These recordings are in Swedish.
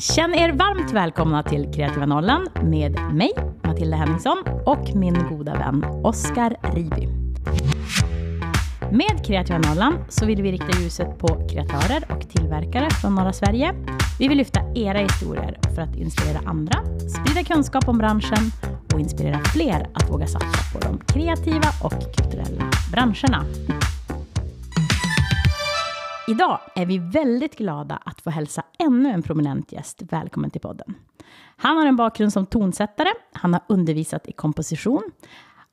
Känn er varmt välkomna till Kreativa Norrland med mig, Matilda Henningsson, och min goda vän Oskar Riby. Med Kreativa Norrland så vill vi rikta ljuset på kreatörer och tillverkare från norra Sverige. Vi vill lyfta era historier för att inspirera andra, sprida kunskap om branschen och inspirera fler att våga satsa på de kreativa och kulturella branscherna. Idag är vi väldigt glada att få hälsa ännu en prominent gäst välkommen till podden. Han har en bakgrund som tonsättare, han har undervisat i komposition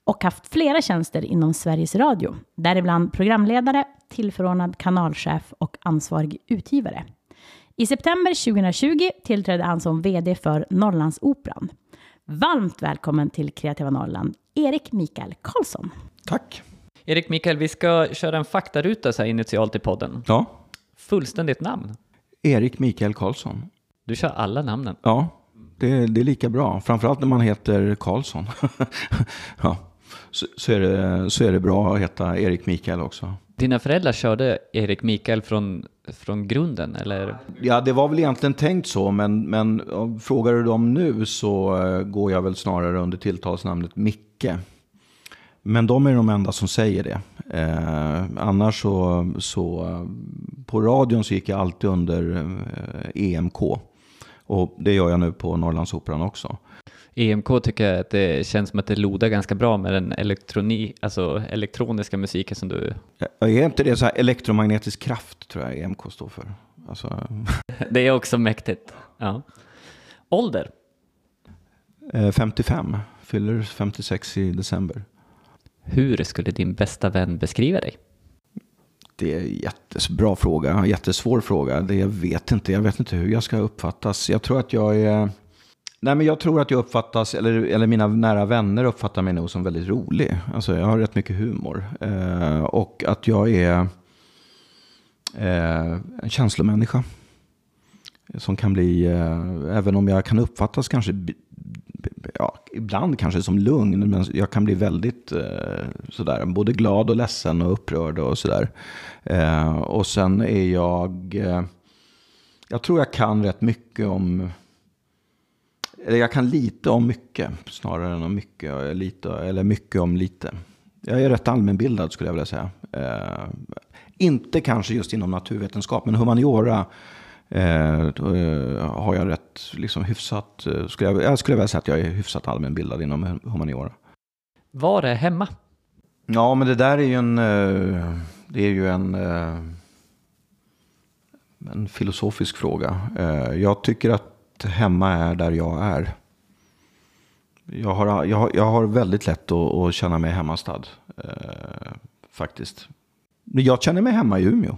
och haft flera tjänster inom Sveriges Radio, däribland programledare, tillförordnad kanalchef och ansvarig utgivare. I september 2020 tillträdde han som VD för Norrlandsoperan. Varmt välkommen till Kreativa Norrland, Erik Mikael Karlsson. Tack. Erik Mikael, vi ska köra en faktaruta så här initialt i podden. Ja. Fullständigt namn. Erik Mikael Karlsson. Du kör alla namnen. Ja, det, det är lika bra. Framförallt när man heter Karlsson. ja. Så, så, är det, så är det bra att heta Erik Mikael också. Dina föräldrar körde Erik Mikael från, från grunden, eller? Ja, det var väl egentligen tänkt så, men, men frågar du dem nu så uh, går jag väl snarare under tilltalsnamnet Micke. Men de är de enda som säger det. Eh, annars så, så på radion så gick jag alltid under eh, EMK. Och det gör jag nu på Norrlandsoperan också. EMK tycker jag att det känns som att det lodar ganska bra med den elektroni, alltså elektroniska musiken som du... Ja, är inte det så här elektromagnetisk kraft tror jag EMK står för? Alltså... det är också mäktigt. Ja. Ålder? Eh, 55, fyller 56 i december. Hur skulle din bästa vän beskriva dig? Det är en jättebra fråga, en jättesvår fråga. Det jag vet inte, jag vet inte hur jag ska uppfattas. Jag tror att jag är... Nej, men jag tror att jag uppfattas, eller, eller mina nära vänner uppfattar mig nog som väldigt rolig. Alltså jag har rätt mycket humor. Eh, och att jag är eh, en känslomänniska. Som kan bli, eh, även om jag kan uppfattas kanske ibland kanske som lugn, men jag kan bli väldigt eh, sådär, både glad och ledsen och upprörd och sådär. Eh, och sen är jag, eh, jag tror jag kan rätt mycket om, eller jag kan lite om mycket snarare än om mycket, lite, eller mycket om lite. Jag är rätt allmänbildad skulle jag vilja säga. Eh, inte kanske just inom naturvetenskap, men humaniora Eh, eh, har jag rätt liksom, hyfsat, eh, skulle jag, jag skulle vilja säga att jag är hyfsat allmänbildad inom humaniora. Var är hemma? Ja, men det där är ju en, eh, det är ju en, en filosofisk fråga. Jag tycker att hemma är där jag är. Jag har, jag har, jag har väldigt lätt att, att känna mig hemmastad, faktiskt. Jag känner mig hemma i Umeå.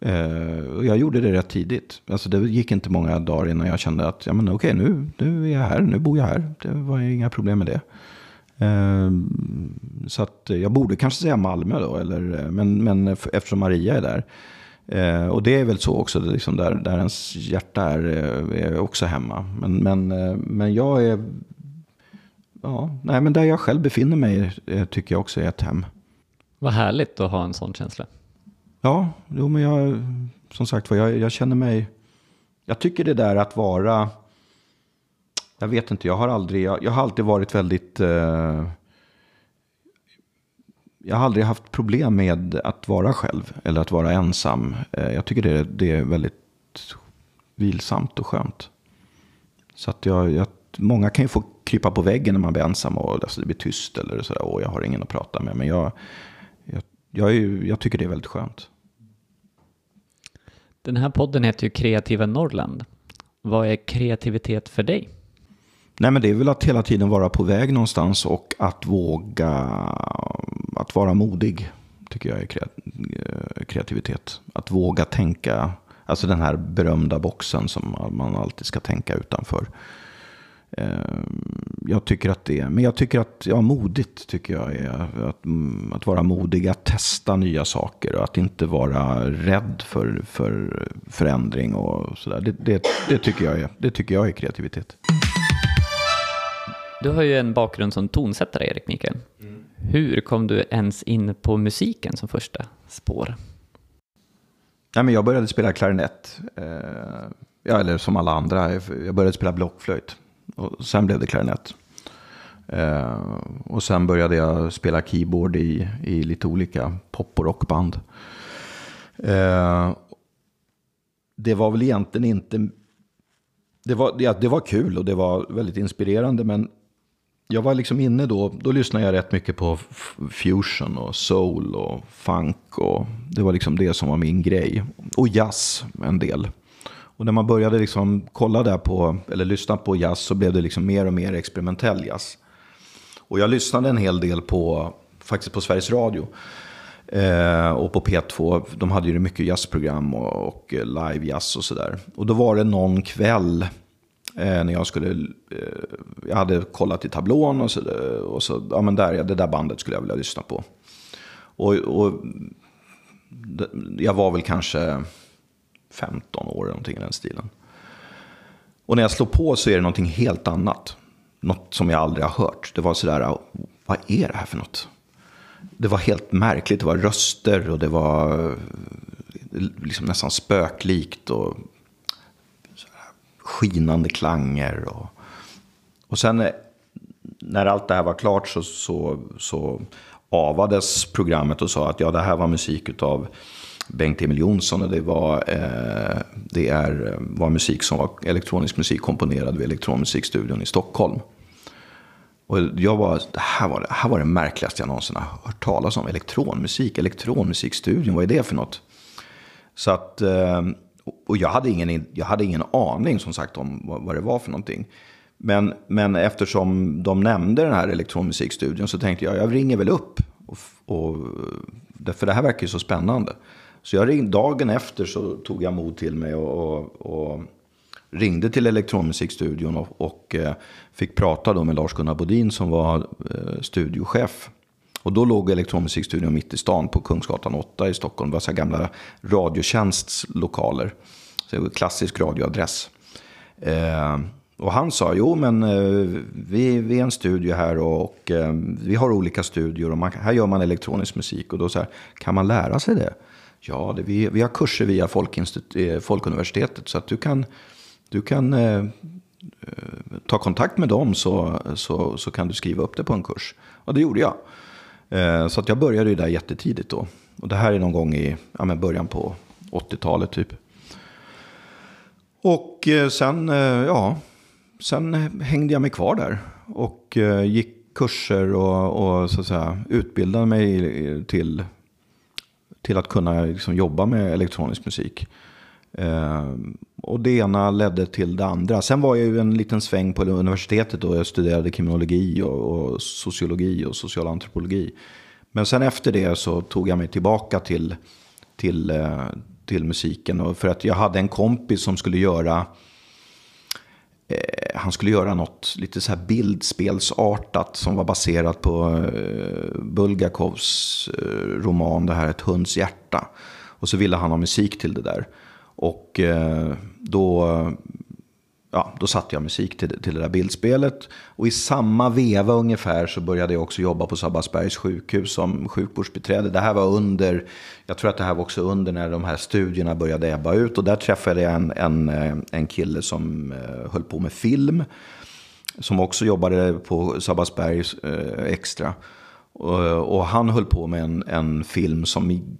Eh, och jag gjorde det rätt tidigt. Alltså det gick inte många dagar innan jag kände att ja, men okej, nu, nu är jag här, nu bor jag här. Det var inga problem med det. Ehm, så att jag borde kanske säga Malmö då, eller, men, men eftersom Maria är där. Eh, och det är väl så också, liksom där, där ens hjärta är, eh, är också hemma. Men, men, men jag är, ja, nej men där jag själv befinner mig tycker jag också är ett hem. Vad härligt att ha en sån känsla. Ja, jo, men jag, som sagt jag, jag känner mig... Jag tycker det där att vara... Jag vet inte, jag har aldrig... Jag, jag har alltid varit väldigt... Eh, jag har aldrig haft problem med att vara själv eller att vara ensam. Eh, jag tycker det, det är väldigt vilsamt och skönt. Så att jag, jag, många kan ju få krypa på väggen när man blir ensam och alltså, det blir tyst eller sådär. Och jag har ingen att prata med. Men jag, jag, är, jag tycker det är väldigt skönt. Den här podden heter ju Kreativa Norrland. Vad är kreativitet för dig? Nej, men det är väl att hela tiden vara på väg någonstans och att våga att vara modig. Tycker jag är eh, kreativitet. Att våga tänka, alltså den här berömda boxen som man alltid ska tänka utanför. Ehm, jag tycker att det är, men jag tycker att, ja modigt tycker jag är att, att vara modig, att testa nya saker och att inte vara rädd för, för förändring och sådär. Det, det, det, tycker jag är, det tycker jag är kreativitet. Du har ju en bakgrund som tonsättare, Erik Mikael. Mm. Hur kom du ens in på musiken som första spår? Ja, men jag började spela klarinett. Eh, ja, eller som alla andra, jag började spela blockflöjt. Och sen blev det klarinett. Eh, och sen började jag spela keyboard i, i lite olika pop och rockband. Eh, det var väl egentligen inte... Det var, ja, det var kul och det var väldigt inspirerande, men jag var liksom inne då, då lyssnade jag rätt mycket på fusion och soul och funk och det var liksom det som var min grej. Och jazz en del. Och när man började liksom kolla där på, eller lyssna på jazz så blev det liksom mer och mer experimentell jazz. Och jag lyssnade en hel del på, faktiskt på Sveriges Radio. Eh, och på P2, de hade ju mycket jazzprogram och, och live-jazz och sådär. Och då var det någon kväll eh, när jag skulle, eh, jag hade kollat i tablån och så, och så ja men där, det där bandet skulle jag vilja lyssna på. Och, och jag var väl kanske 15 år eller någonting i den stilen. Och när jag slår på så är det någonting helt annat. Något som jag aldrig har hört. Det var sådär, vad är det här för något? Det var helt märkligt. Det var röster och det var liksom nästan spöklikt. Och skinande klanger. Och, och sen eh, när allt det här var klart så, så, så avades programmet och sa att ja, det här var musik utav Bengt-Emil Jonsson och det var, eh, det är, var musik som var elektronisk musik komponerad vid Elektronmusikstudion i Stockholm. Och jag var, det, här var, det här var det märkligaste jag någonsin har hört talas om. Elektronmusik, elektronmusikstudion, vad är det för något? Så att, eh, och jag hade, ingen, jag hade ingen aning som sagt om vad, vad det var för någonting. Men, men eftersom de nämnde den här elektronmusikstudion så tänkte jag, jag ringer väl upp. Och, och, för det här verkar ju så spännande. Så jag ringde, dagen efter så tog jag mod till mig och, och, och ringde till elektronmusikstudion och, och eh, fick prata då med Lars-Gunnar Bodin som var eh, studiochef. Och då låg elektronmusikstudion mitt i stan på Kungsgatan 8 i Stockholm. Det var så gamla Radiotjänsts lokaler. Så klassisk radioadress. Eh, och han sa, jo men eh, vi, vi är en studio här och, och eh, vi har olika studior och man, här gör man elektronisk musik. Och då så här, kan man lära sig det? Ja, det, vi, vi har kurser via eh, Folkuniversitetet så att du kan, du kan eh, eh, ta kontakt med dem så, så, så kan du skriva upp det på en kurs. Och det gjorde jag. Eh, så att jag började ju där jättetidigt då. Och det här är någon gång i ja, men början på 80-talet typ. Och eh, sen, eh, ja, sen hängde jag mig kvar där. Och eh, gick kurser och, och så att säga, utbildade mig till till att kunna liksom jobba med elektronisk musik. Eh, och det ena ledde till det andra. Sen var jag ju en liten sväng på universitetet och jag studerade kriminologi och, och sociologi och social antropologi. Men sen efter det så tog jag mig tillbaka till, till, eh, till musiken. Och för att jag hade en kompis som skulle göra Eh, han skulle göra något lite så här bildspelsartat som var baserat på eh, Bulgakovs eh, roman Det här ett hunds hjärta. Och så ville han ha musik till det där. Och eh, då ja, då satte jag musik till, till det där bildspelet. Och i samma veva ungefär så började jag också jobba på Sabbatsbergs sjukhus som sjukvårdsbiträde. Det här var under, jag tror att det här var också under när de här studierna började ebba ut. Och där träffade jag en, en, eh, en kille som eh, höll på med film. Som också jobbade på Sabbatsbergs eh, extra. Och, och, han höll på med en, en film som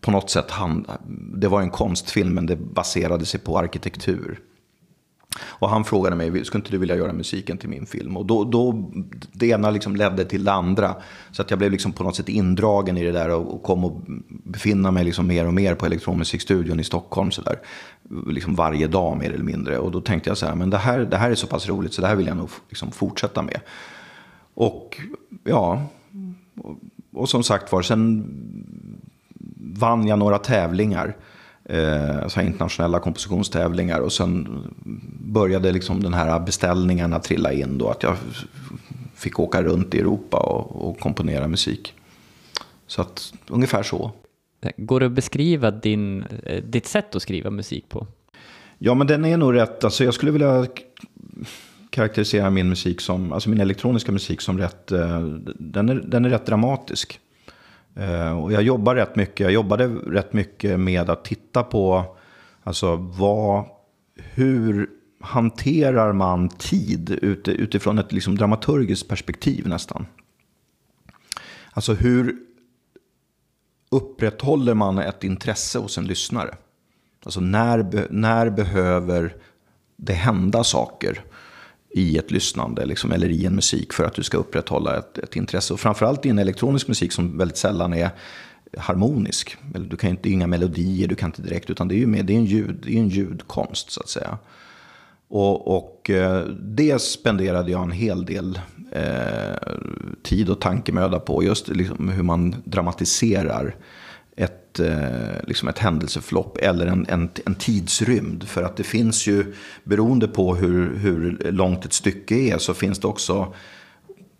på något sätt, han, det var en konstfilm men det baserade sig på arkitektur. Och han frågade mig, skulle inte du vilja göra musiken till min film? Och då, då det ena liksom ledde till det andra. Så att jag blev liksom på något sätt indragen i det där och, och kom att befinna mig liksom mer och mer på elektronmusikstudion i Stockholm. Så där. Liksom varje dag mer eller mindre. Och då tänkte jag så här, men det här, det här är så pass roligt så det här vill jag nog liksom fortsätta med. Och ja, och, och som sagt var, sen vann jag några tävlingar eh, så internationella kompositionstävlingar. Och sen började liksom den här beställningarna trilla in då. Att jag fick åka runt i Europa och, och komponera musik. Så att ungefär så. Går det att beskriva din, eh, ditt sätt att skriva musik på? Ja, men den är nog rätt. Alltså jag skulle vilja karaktärisera min musik som, alltså min elektroniska musik som rätt, eh, den är, den är rätt dramatisk. Eh, och jag jobbar rätt mycket, jag jobbade rätt mycket med att titta på alltså, vad hur hanterar man tid utifrån ett liksom dramaturgiskt perspektiv nästan? Alltså hur upprätthåller man ett intresse hos en lyssnare? Alltså när, när behöver det hända saker i ett lyssnande liksom, eller i en musik för att du ska upprätthålla ett, ett intresse? Och framförallt i en elektronisk musik som väldigt sällan är harmonisk. Du kan inte, inga melodier, du kan inte direkt, utan det är ju med, det är en, ljud, det är en ljudkonst så att säga. Och, och eh, det spenderade jag en hel del eh, tid och tankemöda på. Just liksom hur man dramatiserar ett, eh, liksom ett händelseförlopp eller en, en, en, tidsrymd. För att det finns ju, beroende på hur, hur långt ett stycke är, så finns det också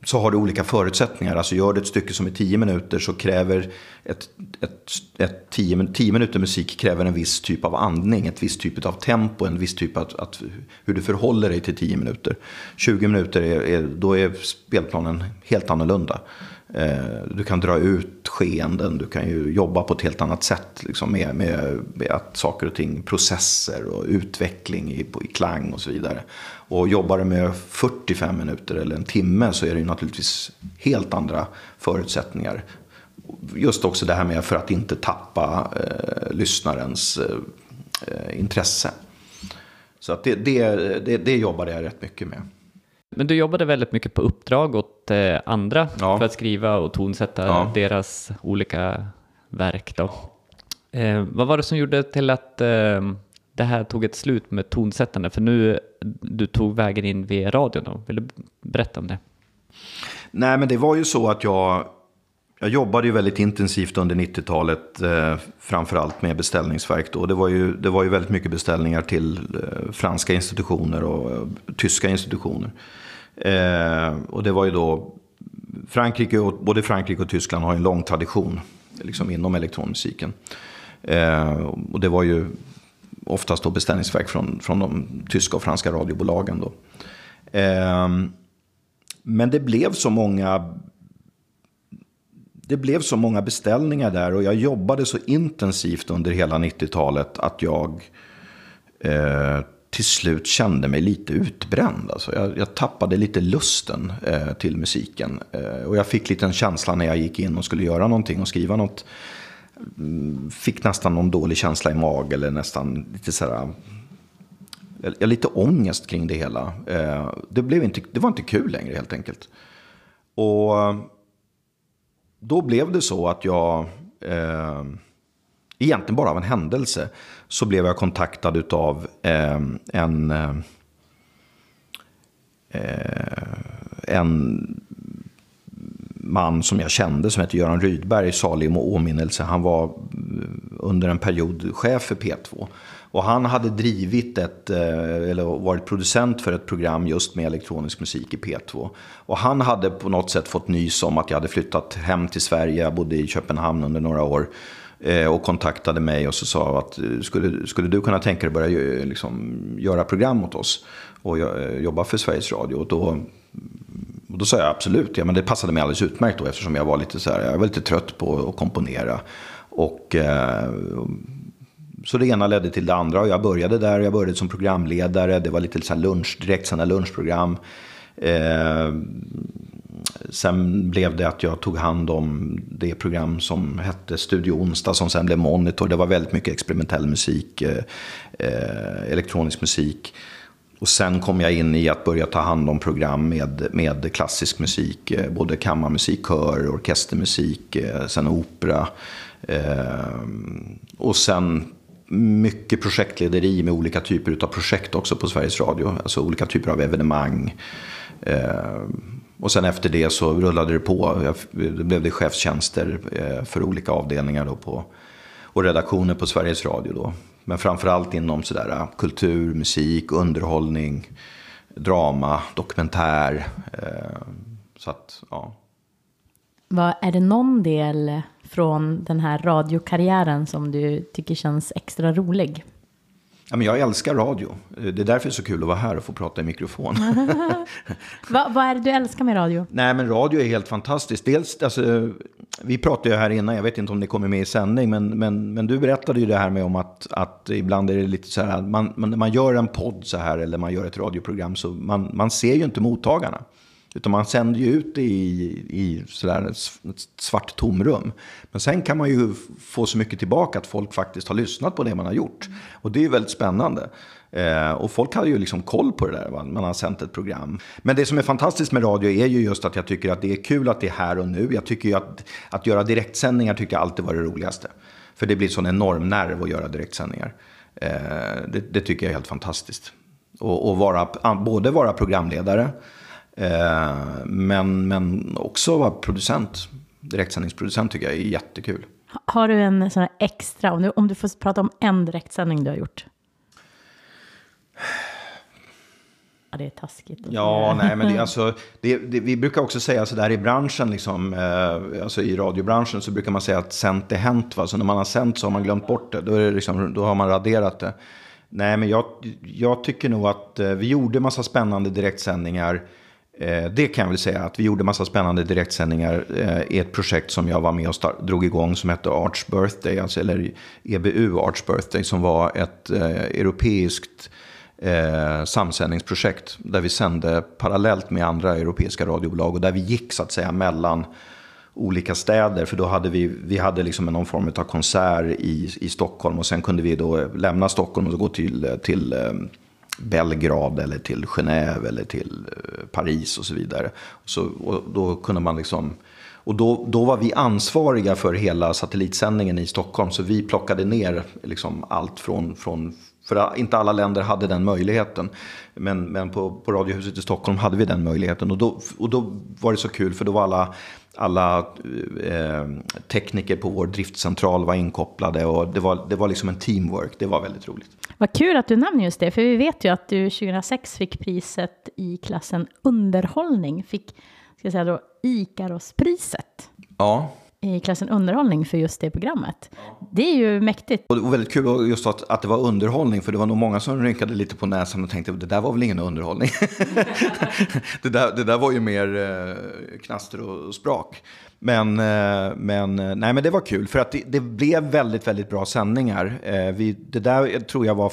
så har du olika förutsättningar. Alltså gör du ett stycke som är tio minuter så kräver ett, ett, ett tio, tio minuter musik kräver en viss typ av andning, ett visst typ av tempo, en viss typ av att, hur du förhåller dig till tio minuter. 20 minuter, är, är, då är spelplanen helt annorlunda. Eh, du kan dra ut skeenden, du kan ju jobba på ett helt annat sätt liksom med, med, med att saker och ting, processer och utveckling i, i klang och så vidare. Och jobbar du med 45 minuter eller en timme så är det ju naturligtvis helt andra förutsättningar. Just också det här med för att inte tappa eh, lyssnarens eh, eh intresse. Så att det, det, det, det jobbade jag rätt mycket med. Men du jobbade väldigt mycket på uppdrag åt eh, andra ja. för att skriva och tonsätta ja. deras olika verk. Då. Eh, vad var det som gjorde till att eh, det här tog ett slut med tonsättande? För nu du tog vägen in via radion. Då. Vill du berätta om det? Nej, men det var ju så att jag, jag jobbade ju väldigt intensivt under 90-talet, eh, framförallt med beställningsverk. Då. Det, var ju, det var ju väldigt mycket beställningar till eh, franska institutioner och eh, tyska institutioner. Eh, och det var ju då, Frankrike och, både Frankrike och Tyskland har en lång tradition liksom inom elektronmusiken. Eh, och det var ju oftast då beställningsverk från, från de tyska och franska radiobolagen. Då. Eh, men det blev så många det blev så många beställningar där och jag jobbade så intensivt under hela 90-talet att jag eh, till slut kände mig lite utbränd. Alltså jag, jag tappade lite lusten eh, till musiken. Eh, och jag fick lite en känsla när jag gick in och skulle göra någonting och skriva något. Mm, fick nästan någon dålig känsla i magen eller nästan lite sådär. Eh, jag, lite ångest kring det hela. Eh, det, blev inte, det var inte kul längre helt enkelt. Och då blev det så att jag eh, egentligen bara av en händelse, så blev jag kontaktad av eh, en, eh, eh, en man som jag kände som heter Göran Rydberg, salig åminnelse. Han var eh, under en period chef för P2. Och han hade drivit ett, eh, eller varit producent för ett program just med elektronisk musik i P2. Och han hade på något sätt fått nys om att jag hade flyttat hem till Sverige. Jag bodde i Köpenhamn under några år. Eh, och kontaktade mig och så sa att eh, skulle, skulle du kunna tänka dig att börja liksom, göra program åt oss och jobba för Sveriges Radio? Och då, och då sa jag absolut, ja, men det passade mig alldeles utmärkt då eftersom jag var lite, så här, jag var lite trött på att komponera. Och, så det ena ledde till det andra och jag började där. Jag började som programledare. Det var lite så här lunch, direktsända lunchprogram. Eh, sen blev det att jag tog hand om det program som hette Studio Onsdag som sen blev Monitor. Det var väldigt mycket experimentell musik, eh, eh elektronisk musik. Och sen kom jag in i att börja ta hand om program med, med klassisk musik. Eh, både kammarmusik, kör, orkestermusik, eh, sen opera. Eh, och sen mycket projektlederi med olika typer av projekt också på Sveriges Radio. Alltså olika typer av evenemang. Eh, och sen efter det så rullade det på. Det blev det chefstjänster eh, för olika avdelningar då på, och redaktioner på Sveriges Radio. Då. Men framförallt inom sådär, eh, kultur, musik, underhållning, drama, dokumentär. Så att, ja. Vad, är det någon del från den här radiokarriären som du tycker känns extra rolig? Ja, men jag älskar radio. Det är därför det är så kul att vara här och få prata i mikrofon. Va, vad är det du älskar med radio? Nej, men radio är helt fantastiskt. Dels, alltså, vi pratade ju här innan, jag vet inte om det kommer med i sändning, men, men, men du berättade ju det här med om att, att ibland är det lite så här, man, man, man gör en podd så här eller man gör ett radioprogram så man, man ser ju inte mottagarna. Utan man sänder ju ut det i, i sådär ett svart tomrum. Men sen kan man ju få så mycket tillbaka att folk faktiskt har lyssnat på det man har gjort. Och det är ju väldigt spännande. Eh, och folk hade ju liksom koll på det där, va? man har sänt ett program. Men det som är fantastiskt med radio är ju just att jag tycker att det är kul att det är här och nu. Jag tycker ju att, att göra direktsändningar tycker jag alltid var det roligaste. För det blir sån enorm nerv att göra direktsändningar. Eh, det, det, tycker jag är helt fantastiskt. Och, och vara, både vara programledare, men, men också vara producent. Direktsändningsproducent tycker jag är jättekul. Har du en sån här extra, om du, om du får prata om en direktsändning du har gjort? Ja, det är taskigt. Ja, nej, men det, alltså, det, det, vi brukar också säga så där i branschen, liksom, eh, alltså i radiobranschen, så brukar man säga att sänt är hänt. Va? Så när man har sänt så har man glömt bort det. Då, är det liksom, då har man raderat det. Nej, men jag, jag tycker nog att eh, vi gjorde massa spännande direktsändningar. Eh, det kan jag väl säga att vi gjorde massa spännande direktsändningar eh, i ett projekt som jag var med och start, drog igång som hette Arts Birthday, alltså, eller EBU Arts Birthday, som var ett eh, europeiskt eh, samsändningsprojekt där vi sände parallellt med andra europeiska radiobolag och där vi gick så att säga mellan olika städer. För då hade vi, vi hade liksom någon form av konsert i, i Stockholm och sen kunde vi då lämna Stockholm och gå till, till eh, Belgrad eller till Genève eller till eh, Paris och så vidare. Så, och då kunde man liksom... Och då, då var vi ansvariga för hela satellitsändningen i Stockholm. Så vi plockade ner liksom allt från, från för inte alla länder hade den möjligheten. Men, men på, på Radiohuset i Stockholm hade vi den möjligheten. Och då, och då var det så kul för då var alla, alla eh, tekniker på vår driftcentral var inkopplade. Och det var, det var liksom en teamwork. Det var väldigt roligt. Vad kul att du nämner just det. För vi vet ju att du 2006 fick priset i klassen underhållning. Fick, ska jag säga då, Ikarospriset. Ja i klassen underhållning för just det programmet. Det är ju mäktigt. Och det var väldigt kul just att, att det var underhållning, för det var nog många som rynkade lite på näsan och tänkte det där var väl ingen underhållning. det, där, det där var ju mer eh, knaster och sprak. Men, eh, men, eh, nej, men det var kul, för att det, det blev väldigt, väldigt bra sändningar. Eh, vi, det där tror jag var,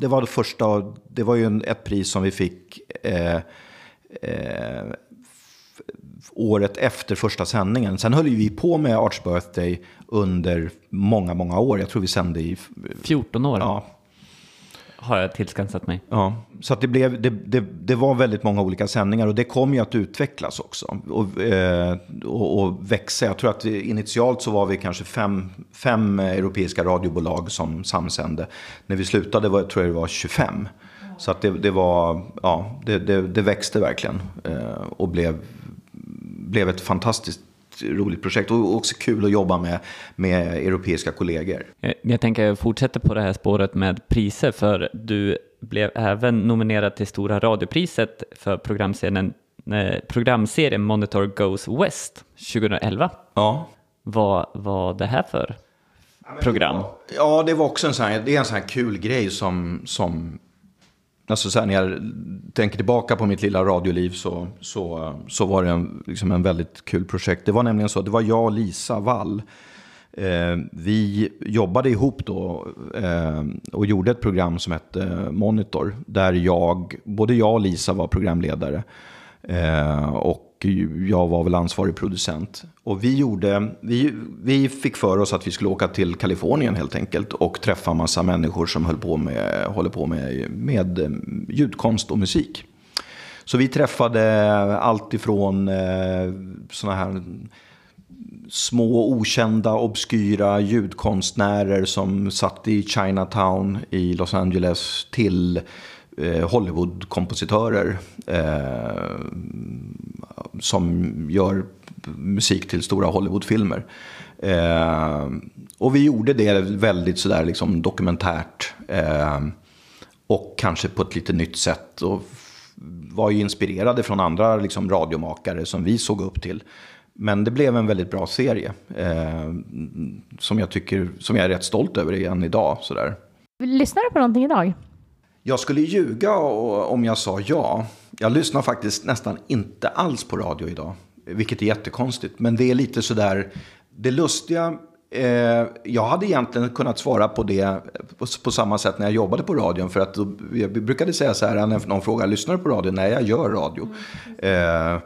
det var det första, det var ju en, ett pris som vi fick eh, eh, året efter första sändningen. Sen höll vi på med Arts Birthday under många, många år. Jag tror vi sände i... 14 år ja. har jag tillskansat mig. Ja, så att det, blev, det, det, det, var väldigt många olika sändningar och det kom ju att utvecklas också och, eh, och, och växa. Jag tror att initialt så var vi kanske fem, fem europeiska radiobolag som samsände. När vi slutade var, tror jag det var 25. Så att det, det var, ja, det, det, det växte verkligen eh, och blev blev ett fantastiskt roligt projekt och också kul att jobba med, med europeiska kollegor. Jag, jag tänker fortsätta på det här spåret med priser för du blev även nominerad till Stora radiopriset för programserien, eh, programserien Monitor Goes West 2011. Ja. Vad var det här för program? Ja, det var också en sån här, det är en sån här kul grej som, som Alltså så här, när jag tänker tillbaka på mitt lilla radioliv så, så, så var det en, liksom en väldigt kul projekt. Det var nämligen så, det var jag och Lisa Wall. Eh, vi jobbade ihop då eh, och gjorde ett program som hette eh, Monitor. Där jag, både jag och Lisa var programledare. Eh, och jag var väl ansvarig producent. Och vi, gjorde, vi, vi fick för oss att vi skulle åka till Kalifornien helt enkelt och träffa massa människor som höll på med, håller på med, med eh, ljudkonst och musik. Så vi träffade allt ifrån eh, sådana här små okända obskyra ljudkonstnärer som satt i Chinatown i Los Angeles till eh, Eh, Hollywood-kompositörer eh, som gör musik till stora Hollywoodfilmer. Eh, och vi gjorde det väldigt sådär liksom dokumentärt. Eh, och kanske på ett lite nytt sätt. Och var ju inspirerade från andra liksom, radiomakare som vi såg upp till. Men det blev en väldigt bra serie. Eh, som jag tycker, som jag är rätt stolt över än idag. Sådär. Lyssnar du på någonting idag? Jag skulle ljuga om jag sa ja. Jag lyssnar faktiskt nästan inte alls på radio idag. Vilket är jättekonstigt. Men det är lite sådär, det lustiga Eh, jag hade egentligen kunnat svara på det på, på, samma sätt när jag jobbade på radion. För att då, jag brukade säga så här när någon frågar, lyssnar du på radio? Nej, jag gör radio. Eh, eh,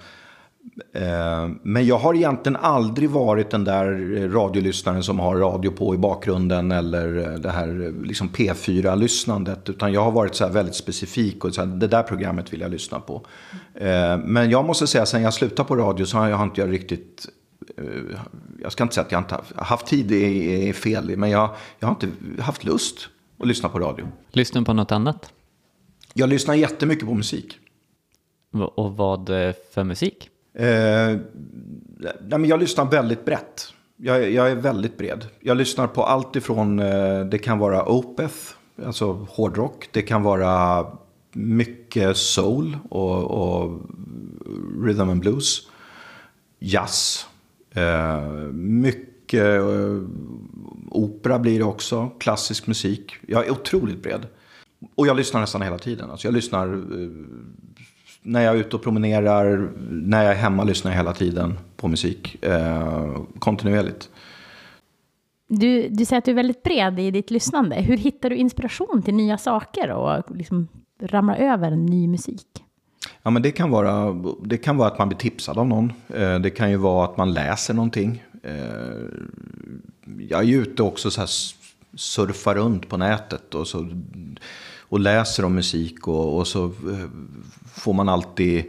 men jag har egentligen aldrig varit den där radiolyssnaren som har radio på i bakgrunden eller det här liksom P4-lyssnandet. Utan jag har varit så väldigt specifik och så här, det där programmet vill jag lyssna på. Eh, men jag måste säga, sen jag slutade på radio så har jag inte jag riktigt Eh, jag ska inte säga att jag inte har haft tid, det är fel, men jag, jag har inte haft lust att lyssna på radio. Lyssnar du på något annat? Jag lyssnar jättemycket på musik. Och vad eh, för musik? Eh, nej, men jag lyssnar väldigt brett. Jag, jag, är väldigt bred. Jag lyssnar på allt ifrån, eh, det kan vara Opeth, alltså hårdrock. Det kan vara mycket soul och, och rhythm and blues. Jazz. Eh, mycket eh, opera blir det också, klassisk musik. Jag är otroligt bred. Och jag lyssnar nästan hela tiden. Alltså jag lyssnar eh, när jag är ute och promenerar, när jag är hemma lyssnar jag hela tiden på musik. Eh, kontinuerligt. Du, du säger att du är väldigt bred i ditt lyssnande. Hur hittar du inspiration till nya saker och liksom ramlar över ny musik? Ja, men det kan, vara, det kan vara att man blir tipsad av någon. Eh, det kan ju vara att man läser någonting. Eh, jag är ju ute också så här surfar runt på nätet och, så, och läser om musik och, och så eh, får man alltid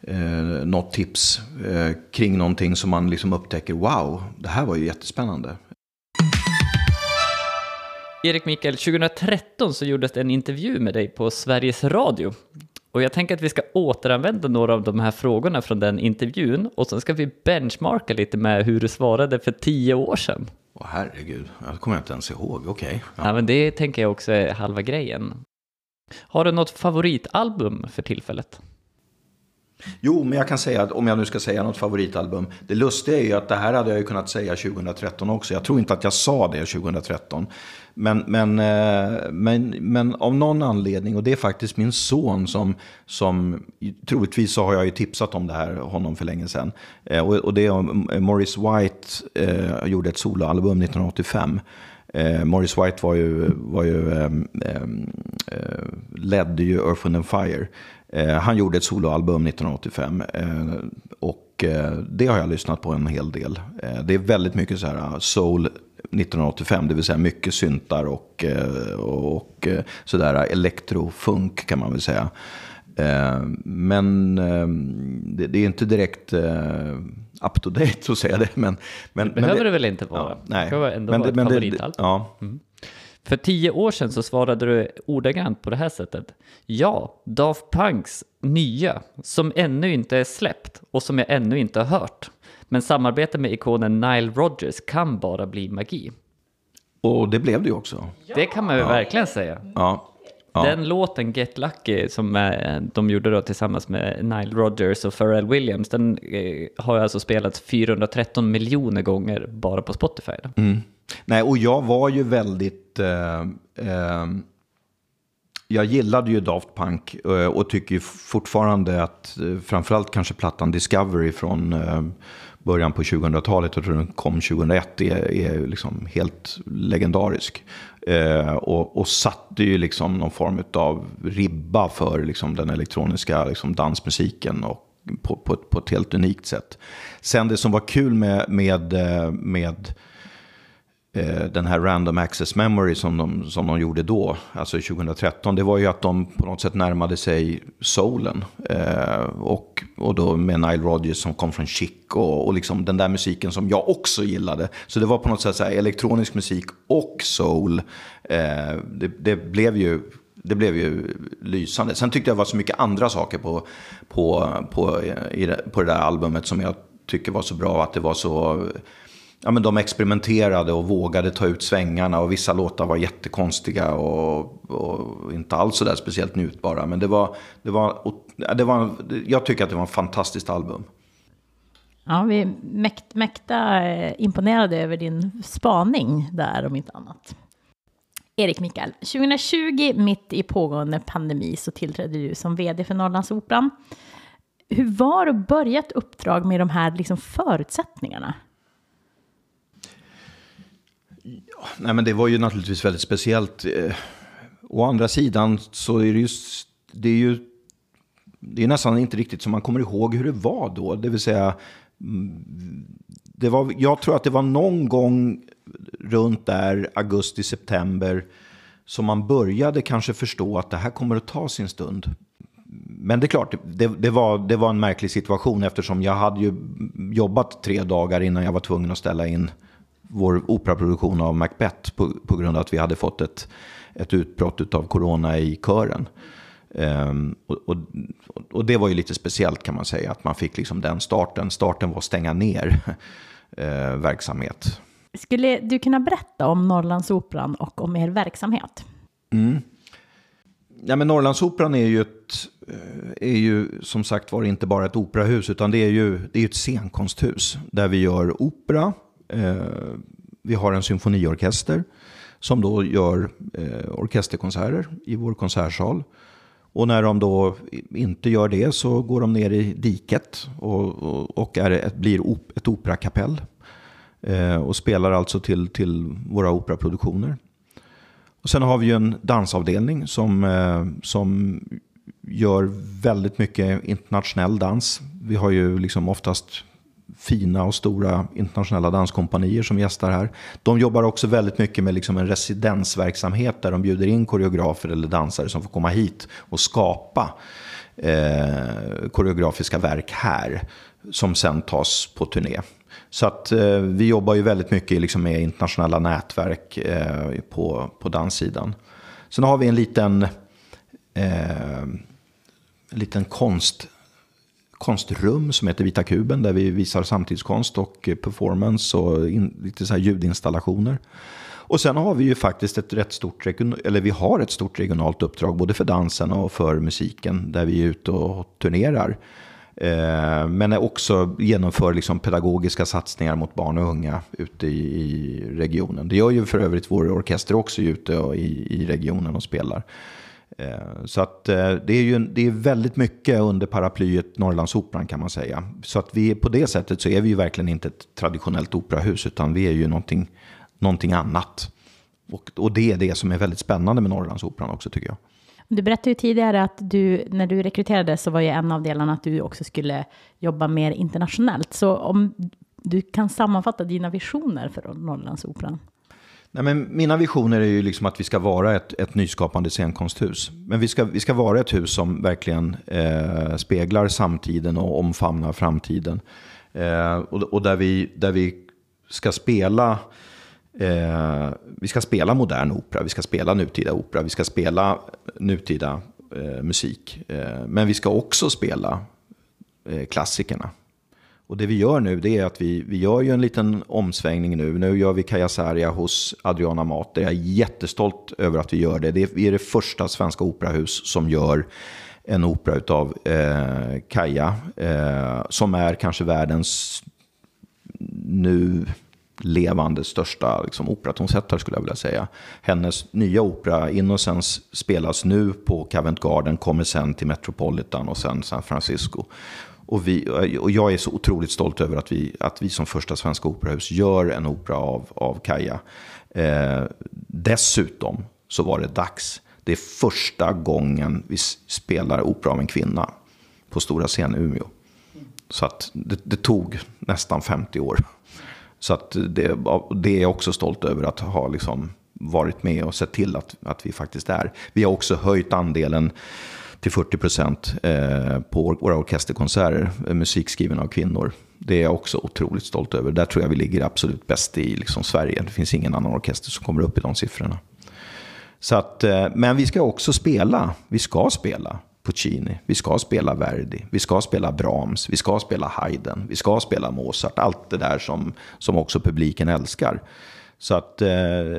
eh, något tips eh, kring någonting som man liksom upptäcker. Wow, det här var ju jättespännande. Erik Mikael, 2013 så gjordes det en intervju med dig på Sveriges Radio och jag tänker att vi ska återanvända några av de här frågorna från den intervjun och sen ska vi benchmarka lite med hur du svarade för tio år sedan. Åh herregud, det kommer jag inte ens ihåg. Okej. Okay. Ja. ja. men det tänker jag också är halva grejen. Har du något favoritalbum för tillfället? Jo, men jag kan säga att om jag nu ska säga något favoritalbum. Det lustiga är ju att det här hade jag ju kunnat säga 2013 också. Jag tror inte att jag sa det 2013. Men, men, eh, men, men av någon anledning, och det är faktiskt min son som, som troligtvis så har jag ju tipsat om det här honom för länge sedan. Eh, och, och det är Morris eh, White eh, gjorde ett soloalbum 1985. Eh, Morris White var ju, var ju eh, eh, ledde ju Earth and Fire. Eh, han gjorde ett soloalbum 1985. och det har jag lyssnat på en hel del. det är väldigt mycket så här soul 1985, det vill säga mycket syntar och, eh, och eh, sådär elektrofunk kan man väl säga. Eh, men det är inte direkt up to date att säga det. Men, men, det behöver men det, det väl inte vara? Ja, nej. Det kan ändå men, vara ett men favoritalbum. Ja. Mm. För tio år sedan så svarade du ordagrant på det här sättet. Ja, Daft Punks nya, som ännu inte är släppt och som jag ännu inte har hört. Men samarbete med ikonen Nile Rodgers kan bara bli magi. Och det blev det ju också. Det kan man ju ja. verkligen säga. Ja. Ja. Den låten Get Lucky som eh, de gjorde då tillsammans med Nile Rodgers och Pharrell Williams, den eh, har alltså spelats 413 miljoner gånger bara på Spotify. Mm. Nej, och jag var ju väldigt... Eh, eh, jag gillade ju Daft Punk eh, och tycker fortfarande att eh, framförallt kanske plattan Discovery från början på 2000-talet, jag tror den kom 2001, är, är liksom helt legendarisk. Eh, och, och satte ju liksom någon form av ribba för liksom den elektroniska liksom dansmusiken och på, på, på ett helt unikt sätt. Sen det som var kul med, med, eh, med Eh, den här random access memory som de, som de gjorde då, alltså 2013, det var ju att de på något sätt närmade sig soulen. Eh, och, och då med Nile Rodgers som kom från Chic och, och liksom den där musiken som jag också gillade. Så det var på något sätt så här, elektronisk musik och soul. Eh, det, det, blev ju det blev ju lysande. Sen tyckte jag det var så mycket andra saker på, på, på, i det, på det där albumet som jag tycker var så bra. Att det var så ja, men de experimenterade och vågade ta ut svängarna och vissa låtar var jättekonstiga och, och inte alls så där speciellt njutbara. Men det var, det var, det var, jag tycker att det var ett fantastiskt album. Ja, vi är mäkt, mäkta eh, imponerade över din spaning där om inte annat. Erik Mikael, 2020 mitt i pågående pandemi så tillträdde du som vd för Norrlandsoperan. Hur var det att börja ett uppdrag med de här liksom förutsättningarna? Ja, nej men det var ju naturligtvis väldigt speciellt. Eh, å andra sidan så är det ju, det är ju det är nästan inte riktigt som man kommer ihåg hur det var då. Det vill säga, mm, det var, jag tror att det var någon gång runt där augusti-september som man började kanske förstå att det här kommer att ta sin stund. Men det är klart, det, det, var, det var en märklig situation eftersom jag hade ju jobbat tre dagar innan jag var tvungen att ställa in vår operaproduktion av Macbeth på, på grund av att vi hade fått ett, ett utbrott av corona i kören. Um, och, och, och, det var ju lite speciellt kan man säga, att man fick liksom den starten. Starten var att stänga ner uh, verksamhet. Skulle du kunna berätta om Norrlandsoperan och om er verksamhet? Mm. Ja, men Norrlandsoperan är ju, ett, eh, är ju som sagt var inte bara ett operahus, utan det är ju det är ett scenkonsthus där vi gör opera. Eh, vi har en symfoniorkester som då gör eh, orkesterkonserter i vår konsertsal. Och när de då inte gör det så går de ner i diket och, och, och är ett, blir op, ett operakapell. Eh, och spelar alltså till, till våra operaproduktioner. Och sen har vi ju en dansavdelning som, eh, som gör väldigt mycket internationell dans. Vi har ju liksom oftast fina och stora internationella danskompanier som gästar här. De jobbar också väldigt mycket med liksom en residensverksamhet där de bjuder in koreografer eller dansare som får komma hit och skapa eh, koreografiska verk här som sen tas på turné. Så att eh, vi jobbar ju väldigt mycket liksom, med internationella nätverk eh, på, på danssidan. Sen har vi en liten, eh, en liten konst konstrum som heter Vita kuben där vi visar samtidskonst och performance och in, lite så här ljudinstallationer. Och sen har vi ju faktiskt ett rätt stort, eller vi har ett stort regionalt uppdrag både för dansen och för musiken där vi är ute och turnerar. Eh, men också genomför liksom pedagogiska satsningar mot barn och unga ute i, regionen. Det gör ju för övrigt vår orkester också ute i regionen och spelar. Eh, så att eh, det är ju det är väldigt mycket under paraplyet Norrlandsoperan kan man säga. Så att vi på det sättet så är vi ju verkligen inte ett traditionellt operahus utan vi är ju någonting, någonting annat. Och, och det är det som är väldigt spännande med Norrlandsoperan också tycker jag. Du berättade ju tidigare att du, när du rekryterades så var ju en av delarna att du också skulle jobba mer internationellt. Så om du kan sammanfatta dina visioner för Norrlandsoperan? Nej, men mina visioner är ju liksom att vi ska vara ett, ett nyskapande scenkonsthus. Men vi ska, vi ska vara ett hus som verkligen eh, speglar samtiden och omfamnar framtiden. Eh, och, och där, vi, där vi ska spela Eh, vi ska spela modern opera, vi ska spela nutida opera, vi ska spela nutida eh, musik. Eh, men vi ska också spela eh, klassikerna. Och det vi gör nu det är att vi, vi gör ju en liten omsvängning nu. Nu gör vi Kajasaria hos Adriana Mater. Jag är jättestolt över att vi gör det. det är, vi är det första svenska operahus som gör en opera av eh, Kaja. Eh, som är kanske världens nu levande största liksom, operatonsättare skulle jag vilja säga. Hennes nya opera Innocence spelas nu på Covent Garden, kommer sen till Metropolitan och sen San Francisco. Och, vi, och jag är så otroligt stolt över att vi, att vi som första svenska operahus gör en opera av, av Kaja. Eh, dessutom så var det dags. Det är första gången vi spelar opera av en kvinna på stora scen i Umeå. Så att det, det tog nästan 50 år. Så att det, det är jag också stolt över att ha liksom varit med och sett till att, att vi faktiskt är. Vi har också höjt andelen till 40 procent eh, på våra orkesterkonserter, eh, musik skriven av kvinnor. Det är jag också otroligt stolt över. Där tror jag vi ligger absolut bäst i liksom Sverige. Det finns ingen annan orkester som kommer upp i de siffrorna. Så att, eh, men vi ska också spela. Vi ska spela. Puccini, vi ska spela Verdi, vi ska spela Brahms, vi ska spela Haydn, vi ska spela Mozart. Allt det där som, som också publiken älskar. Så att eh,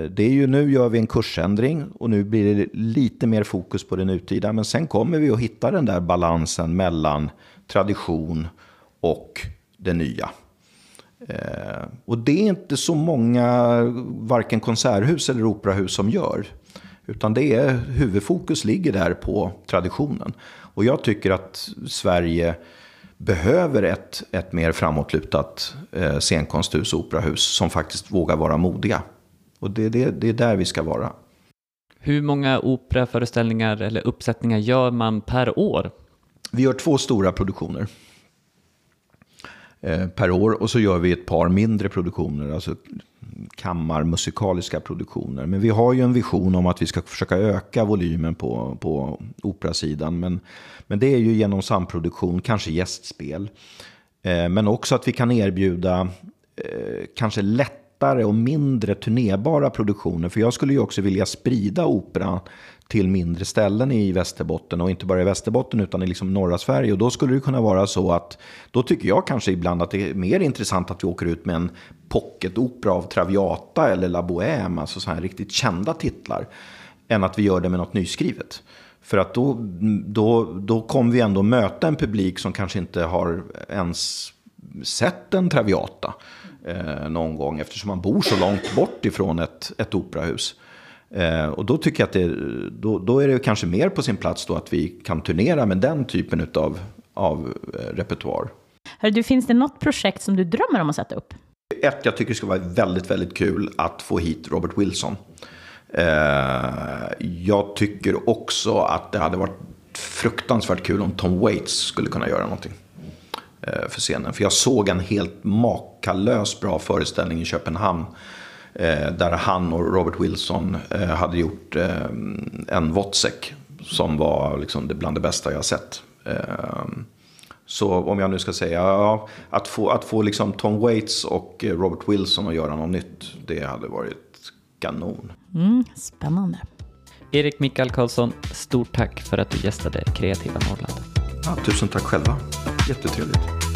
det är ju nu gör vi en kursändring och nu blir det lite mer fokus på det nutida. Men sen kommer vi att hitta den där balansen mellan tradition och det nya. Eh, och det är inte så många, varken konserthus eller operahus som gör. Utan det är, huvudfokus ligger där på traditionen. Och jag tycker att Sverige behöver ett, ett mer framåtlutat eh, scenkonsthus och operahus som faktiskt vågar vara modiga. Och det, det, det är där vi ska vara. Hur många operaföreställningar eller uppsättningar gör man per år? Vi gör två stora produktioner Eh, per år och så gör vi ett par mindre produktioner, alltså kammarmusikaliska produktioner. Men vi har ju en vision om att vi ska försöka öka volymen på, på operasidan. Men, men det är ju genom samproduktion, kanske gästspel. Eh, men också att vi kan erbjuda eh, kanske lättare och mindre turnébara produktioner. För jag skulle ju också vilja sprida opera till mindre ställen i Västerbotten och inte bara i Västerbotten utan i liksom norra Sverige. Och då skulle det kunna vara så att då tycker jag kanske ibland att det är mer intressant att vi åker ut med en pocketopera av Traviata eller La Bohème, alltså så här riktigt kända titlar, än att vi gör det med något nyskrivet. För att då, då, då kommer vi ändå möta en publik som kanske inte har ens sett en Traviata eh, någon gång eftersom man bor så långt bort ifrån ett, ett operahus. Eh, och då tycker jag att det, då, då, är det kanske mer på sin plats då att vi kan turnera med den typen av, av eh, repertoar. Hör du, finns det något projekt som du drömmer om att sätta upp? Ett, jag tycker det skulle vara väldigt, väldigt kul att få hit Robert Wilson. Eh, jag tycker också att det hade varit fruktansvärt kul om Tom Waits skulle kunna göra någonting för scenen. För jag såg en helt makalös bra föreställning i Köpenhamn där han och Robert Wilson eh, hade gjort eh, en Wozzeck som var liksom det bland det bästa jag sett. Så om jag nu ska säga, ja, att få, att få liksom Tom Waits och Robert Wilson att göra något nytt, det hade varit kanon. Mm, spännande. Erik Mikael Karlsson, stort tack för att du gästade Kreativa Norrland. Ja, tusen tack själva. Jättetrevligt.